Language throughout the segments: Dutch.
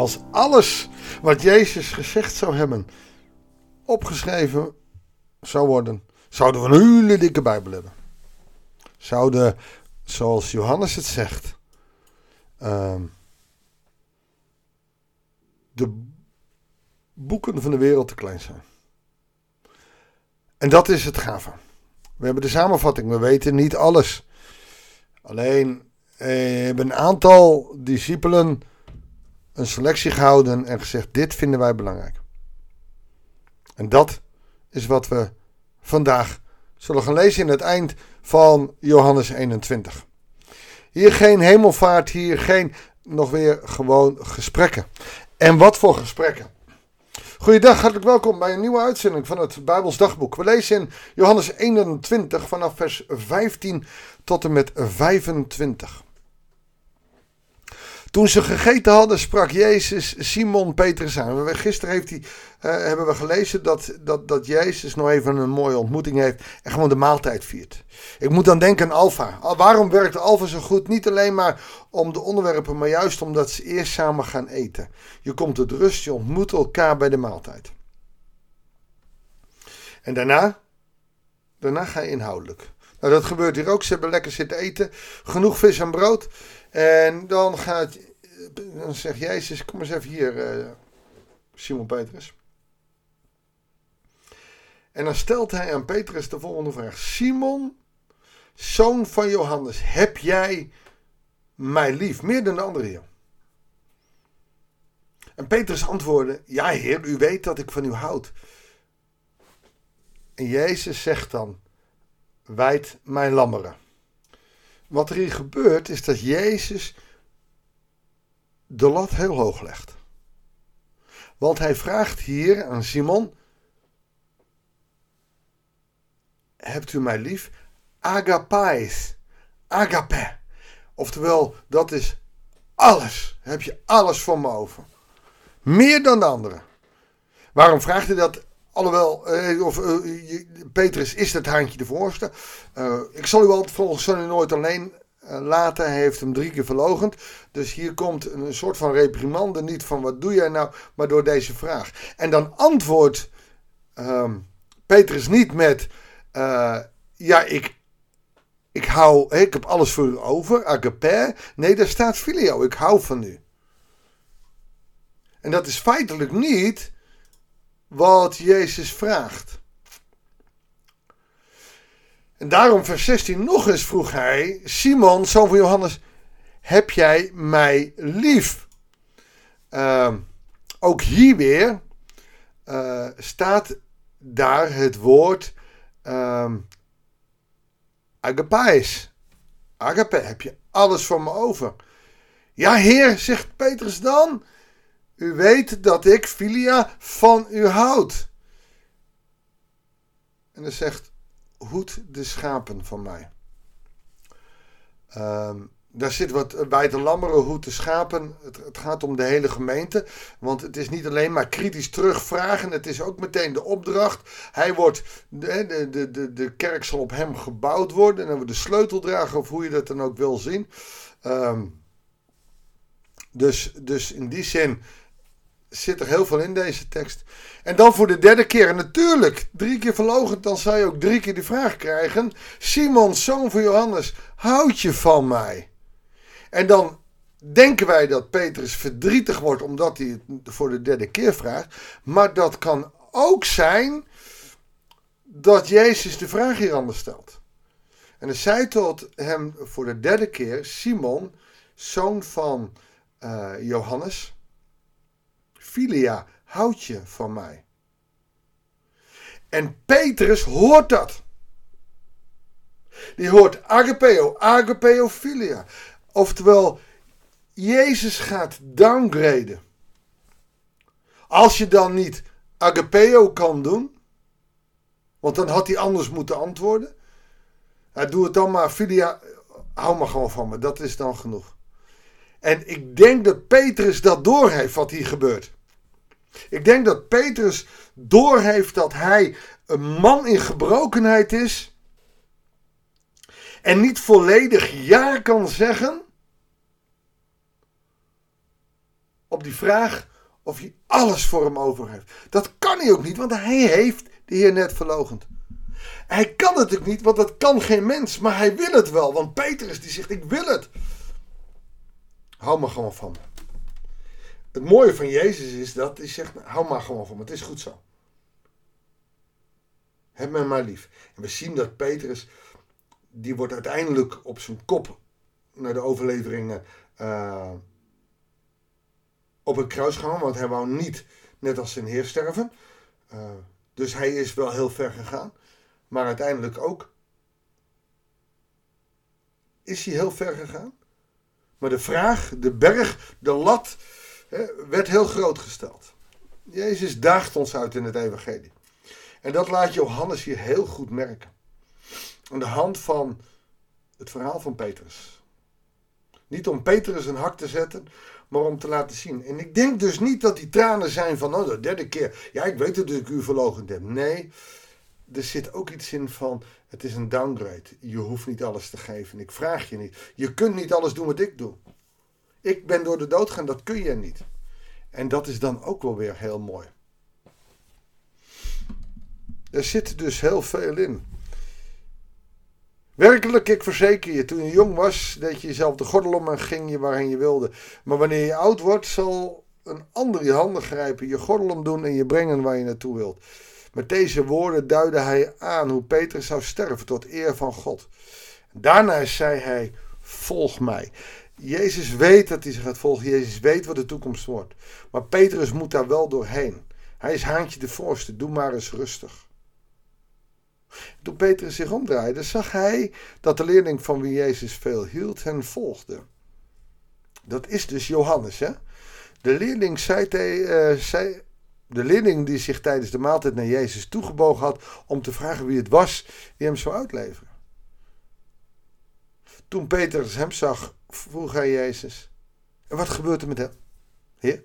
Als alles wat Jezus gezegd zou hebben opgeschreven zou worden, zouden we een hele dikke Bijbel hebben. Zouden, zoals Johannes het zegt, ehm, de boeken van de wereld te klein zijn. En dat is het gave. We hebben de samenvatting, we weten niet alles. Alleen eh, hebben een aantal discipelen een selectie gehouden en gezegd: dit vinden wij belangrijk. En dat is wat we vandaag zullen gaan lezen in het eind van Johannes 21. Hier geen hemelvaart, hier geen nog weer gewoon gesprekken. En wat voor gesprekken? Goeiedag, hartelijk welkom bij een nieuwe uitzending van het Bijbels Dagboek. We lezen in Johannes 21 vanaf vers 15 tot en met 25. Toen ze gegeten hadden, sprak Jezus Simon Petrus aan. Gisteren heeft hij, uh, hebben we gelezen dat, dat, dat Jezus nog even een mooie ontmoeting heeft en gewoon de maaltijd viert. Ik moet dan denken aan Alfa. Waarom werkt Alfa zo goed? Niet alleen maar om de onderwerpen, maar juist omdat ze eerst samen gaan eten. Je komt tot rust, je ontmoet elkaar bij de maaltijd. En daarna, daarna ga je inhoudelijk. Nou, dat gebeurt hier ook. Ze hebben lekker zitten eten. Genoeg vis en brood. En dan gaat, dan zegt Jezus, kom eens even hier, uh, Simon Petrus. En dan stelt hij aan Petrus de volgende vraag. Simon, zoon van Johannes, heb jij mij lief, meer dan de andere heer? En Petrus antwoordde, ja heer, u weet dat ik van u houd. En Jezus zegt dan, wijd mijn lammeren. Wat er hier gebeurt is dat Jezus de lat heel hoog legt. Want hij vraagt hier aan Simon: Hebt u mij lief? Agapais. Agape. Oftewel, dat is alles. Heb je alles voor me over. Meer dan de anderen. Waarom vraagt hij dat? Alhoewel, eh, of, uh, Petrus is het haantje de voorste. Uh, ik zal u altijd volgens Sonny nooit alleen laten. Hij heeft hem drie keer verlogend. Dus hier komt een soort van reprimande. Niet van wat doe jij nou, maar door deze vraag. En dan antwoordt um, Petrus niet met... ja, ik, ik hou... Ik heb alles voor u over. Agape. Nee, daar staat filio. Ik hou van u. En dat is feitelijk niet wat Jezus vraagt. En daarom, vers 16, nog eens vroeg hij: Simon, zoon van Johannes, heb jij mij lief? Uh, ook hier weer uh, staat daar het woord uh, agapais. Agape, heb je alles voor me over? Ja, heer, zegt Petrus dan. U weet dat ik, Filia, van u houd. En hij zegt, hoed de schapen van mij. Um, daar zit wat bij de lammeren, hoed de schapen. Het, het, gaat om de hele gemeente. Want het is niet alleen maar kritisch terugvragen. Het is ook meteen de opdracht. Hij wordt, de, de, de, de kerk zal op hem gebouwd worden. En dan de sleuteldrager, of hoe je dat dan ook wil zien. Um, dus, dus in die zin zit er heel veel in deze tekst. En dan voor de derde keer, en natuurlijk, drie keer verlogen, dan zou je ook drie keer die vraag krijgen. Simon, zoon van Johannes, houd je van mij? En dan denken wij dat Petrus verdrietig wordt omdat hij het voor de derde keer vraagt. Maar dat kan ook zijn dat Jezus de vraag hier anders stelt. En hij zei tot hem voor de derde keer, Simon, zoon van uh, Johannes, Filia, houd je van mij? En Petrus hoort dat. Die hoort agapeo, agapeo filia. Oftewel, Jezus gaat downgraden. Als je dan niet agapeo kan doen, want dan had hij anders moeten antwoorden. Doe het dan maar, filia, hou maar gewoon van me, dat is dan genoeg. En ik denk dat Petrus dat doorheeft wat hier gebeurt. Ik denk dat Petrus doorheeft dat hij een man in gebrokenheid is. En niet volledig ja kan zeggen. op die vraag of hij alles voor hem over heeft. Dat kan hij ook niet, want hij heeft de Heer net verlogend. Hij kan het ook niet, want dat kan geen mens, maar hij wil het wel. Want Petrus die zegt, ik wil het. Hou me gewoon van. Het mooie van Jezus is dat hij zegt, hou maar gewoon van het is goed zo. Heb me maar lief. En we zien dat Petrus, die wordt uiteindelijk op zijn kop naar de overleveringen uh, op het kruis gegaan, want hij wou niet net als zijn heer sterven. Uh, dus hij is wel heel ver gegaan. Maar uiteindelijk ook is hij heel ver gegaan. Maar de vraag, de berg, de lat werd heel groot gesteld. Jezus daagt ons uit in het evangelie. En dat laat Johannes hier heel goed merken. Aan de hand van het verhaal van Petrus. Niet om Petrus een hak te zetten, maar om te laten zien. En ik denk dus niet dat die tranen zijn van, oh, de derde keer. Ja, ik weet dat ik u verlogend heb. Nee, er zit ook iets in van, het is een downgrade. Je hoeft niet alles te geven. Ik vraag je niet. Je kunt niet alles doen wat ik doe. Ik ben door de dood gaan, dat kun je niet. En dat is dan ook wel weer heel mooi. Er zit dus heel veel in. Werkelijk, ik verzeker je, toen je jong was, deed je jezelf de gordel om en ging je waarheen je wilde. Maar wanneer je oud wordt, zal een ander je handen grijpen, je gordel omdoen en je brengen waar je naartoe wilt. Met deze woorden duidde hij aan hoe Petrus zou sterven tot eer van God. Daarna zei hij: Volg mij. Jezus weet dat hij zich gaat volgen. Jezus weet wat de toekomst wordt. Maar Petrus moet daar wel doorheen. Hij is haantje de voorste. Doe maar eens rustig. Toen Petrus zich omdraaide, zag hij dat de leerling van wie Jezus veel hield hen volgde. Dat is dus Johannes, hè? De leerling zei, uh, de leerling die zich tijdens de maaltijd naar Jezus toegebogen had om te vragen wie het was die hem zou uitleveren. Toen Petrus hem zag, vroeg hij Jezus: En wat gebeurt er met hem? Heer?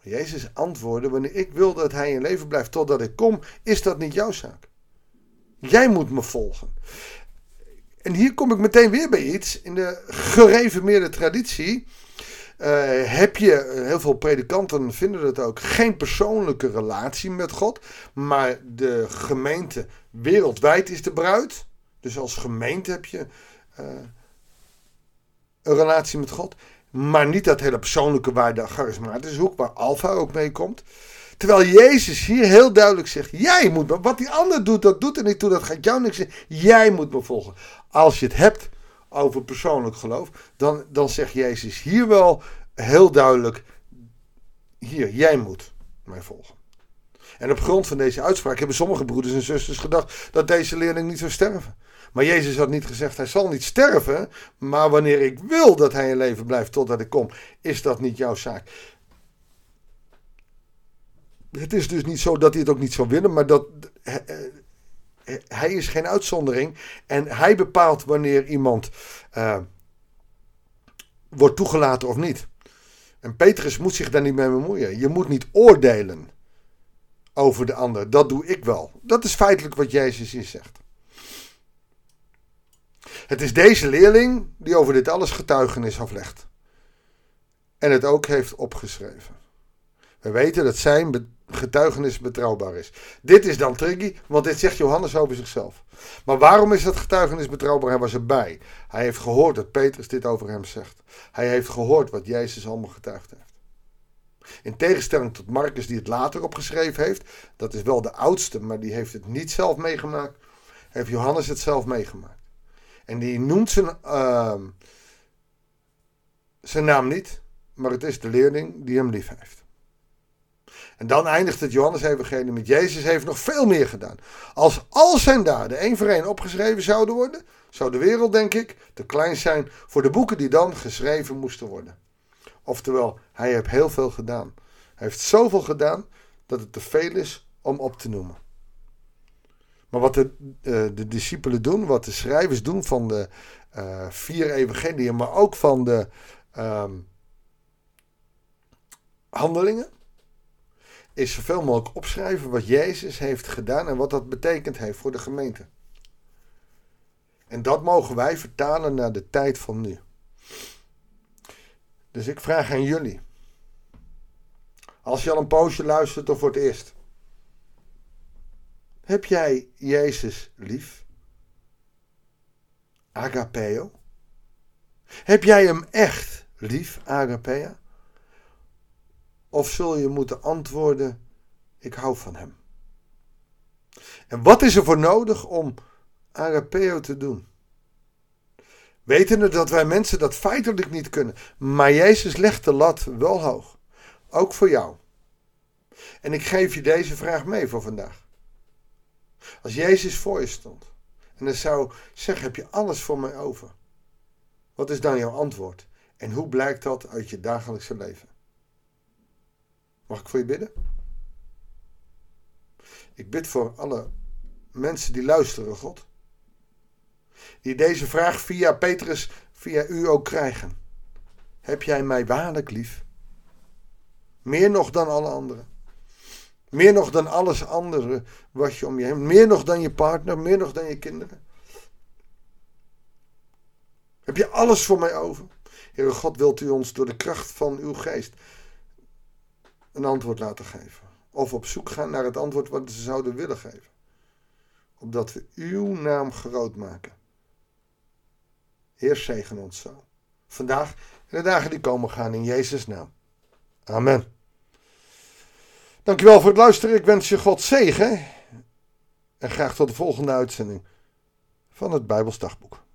Jezus antwoordde: Wanneer ik wil dat hij in leven blijft totdat ik kom, is dat niet jouw zaak. Jij moet me volgen. En hier kom ik meteen weer bij iets. In de gereformeerde traditie uh, heb je, eh, heel veel predikanten vinden het ook, geen persoonlijke relatie met God. Maar de gemeente wereldwijd is de bruid. Dus als gemeente heb je uh, een relatie met God. Maar niet dat hele persoonlijke waar de charismatische hoek, waar Alfa ook mee komt. Terwijl Jezus hier heel duidelijk zegt: Jij moet me, wat die ander doet, dat doet er niet toe, dat gaat jou niks zeggen. Jij moet me volgen. Als je het hebt over persoonlijk geloof, dan, dan zegt Jezus hier wel heel duidelijk: Hier, jij moet mij volgen. En op grond van deze uitspraak hebben sommige broeders en zusters gedacht dat deze leerling niet zou sterven. Maar Jezus had niet gezegd, hij zal niet sterven, maar wanneer ik wil dat hij in leven blijft totdat ik kom, is dat niet jouw zaak. Het is dus niet zo dat hij het ook niet zou willen, maar dat hij is geen uitzondering. En hij bepaalt wanneer iemand uh, wordt toegelaten of niet. En Petrus moet zich daar niet mee bemoeien. Je moet niet oordelen over de ander. Dat doe ik wel. Dat is feitelijk wat Jezus hier zegt. Het is deze leerling die over dit alles getuigenis aflegt. En het ook heeft opgeschreven. We weten dat zijn getuigenis betrouwbaar is. Dit is dan tricky, want dit zegt Johannes over zichzelf. Maar waarom is dat getuigenis betrouwbaar? Hij was erbij. Hij heeft gehoord dat Petrus dit over hem zegt. Hij heeft gehoord wat Jezus allemaal getuigd heeft. In tegenstelling tot Marcus, die het later opgeschreven heeft, dat is wel de oudste, maar die heeft het niet zelf meegemaakt, heeft Johannes het zelf meegemaakt. En die noemt zijn, uh, zijn naam niet, maar het is de leerling die hem lief heeft. En dan eindigt het Johannes-evangelie met Jezus heeft nog veel meer gedaan. Als al zijn daden één voor één opgeschreven zouden worden, zou de wereld, denk ik, te klein zijn voor de boeken die dan geschreven moesten worden. Oftewel, hij heeft heel veel gedaan. Hij heeft zoveel gedaan dat het te veel is om op te noemen. Maar wat de, uh, de discipelen doen, wat de schrijvers doen van de uh, vier evangeliën, maar ook van de um, handelingen, is zoveel mogelijk opschrijven wat Jezus heeft gedaan en wat dat betekend heeft voor de gemeente. En dat mogen wij vertalen naar de tijd van nu. Dus ik vraag aan jullie: Als je al een poosje luistert of voor het eerst. Heb jij Jezus lief? Agapeo? Heb jij hem echt lief, agapea? Of zul je moeten antwoorden: Ik hou van hem? En wat is er voor nodig om agapeo te doen? Wetende dat wij mensen dat feitelijk niet kunnen, maar Jezus legt de lat wel hoog. Ook voor jou. En ik geef je deze vraag mee voor vandaag. Als Jezus voor je stond en hij zou zeggen: Heb je alles voor mij over? Wat is dan jouw antwoord? En hoe blijkt dat uit je dagelijkse leven? Mag ik voor je bidden? Ik bid voor alle mensen die luisteren, God. Die deze vraag via Petrus, via u ook krijgen. Heb jij mij waarlijk lief? Meer nog dan alle anderen. Meer nog dan alles andere wat je om je heen. Meer nog dan je partner, meer nog dan je kinderen. Heb je alles voor mij over? Heere God, wilt u ons door de kracht van uw geest een antwoord laten geven? Of op zoek gaan naar het antwoord wat ze zouden willen geven? Opdat we uw naam groot maken. Heer, zegen ons zo. Vandaag en de dagen die komen gaan in Jezus' naam. Amen. Dankjewel voor het luisteren. Ik wens je God zegen. En graag tot de volgende uitzending van het Bijbelsdagboek.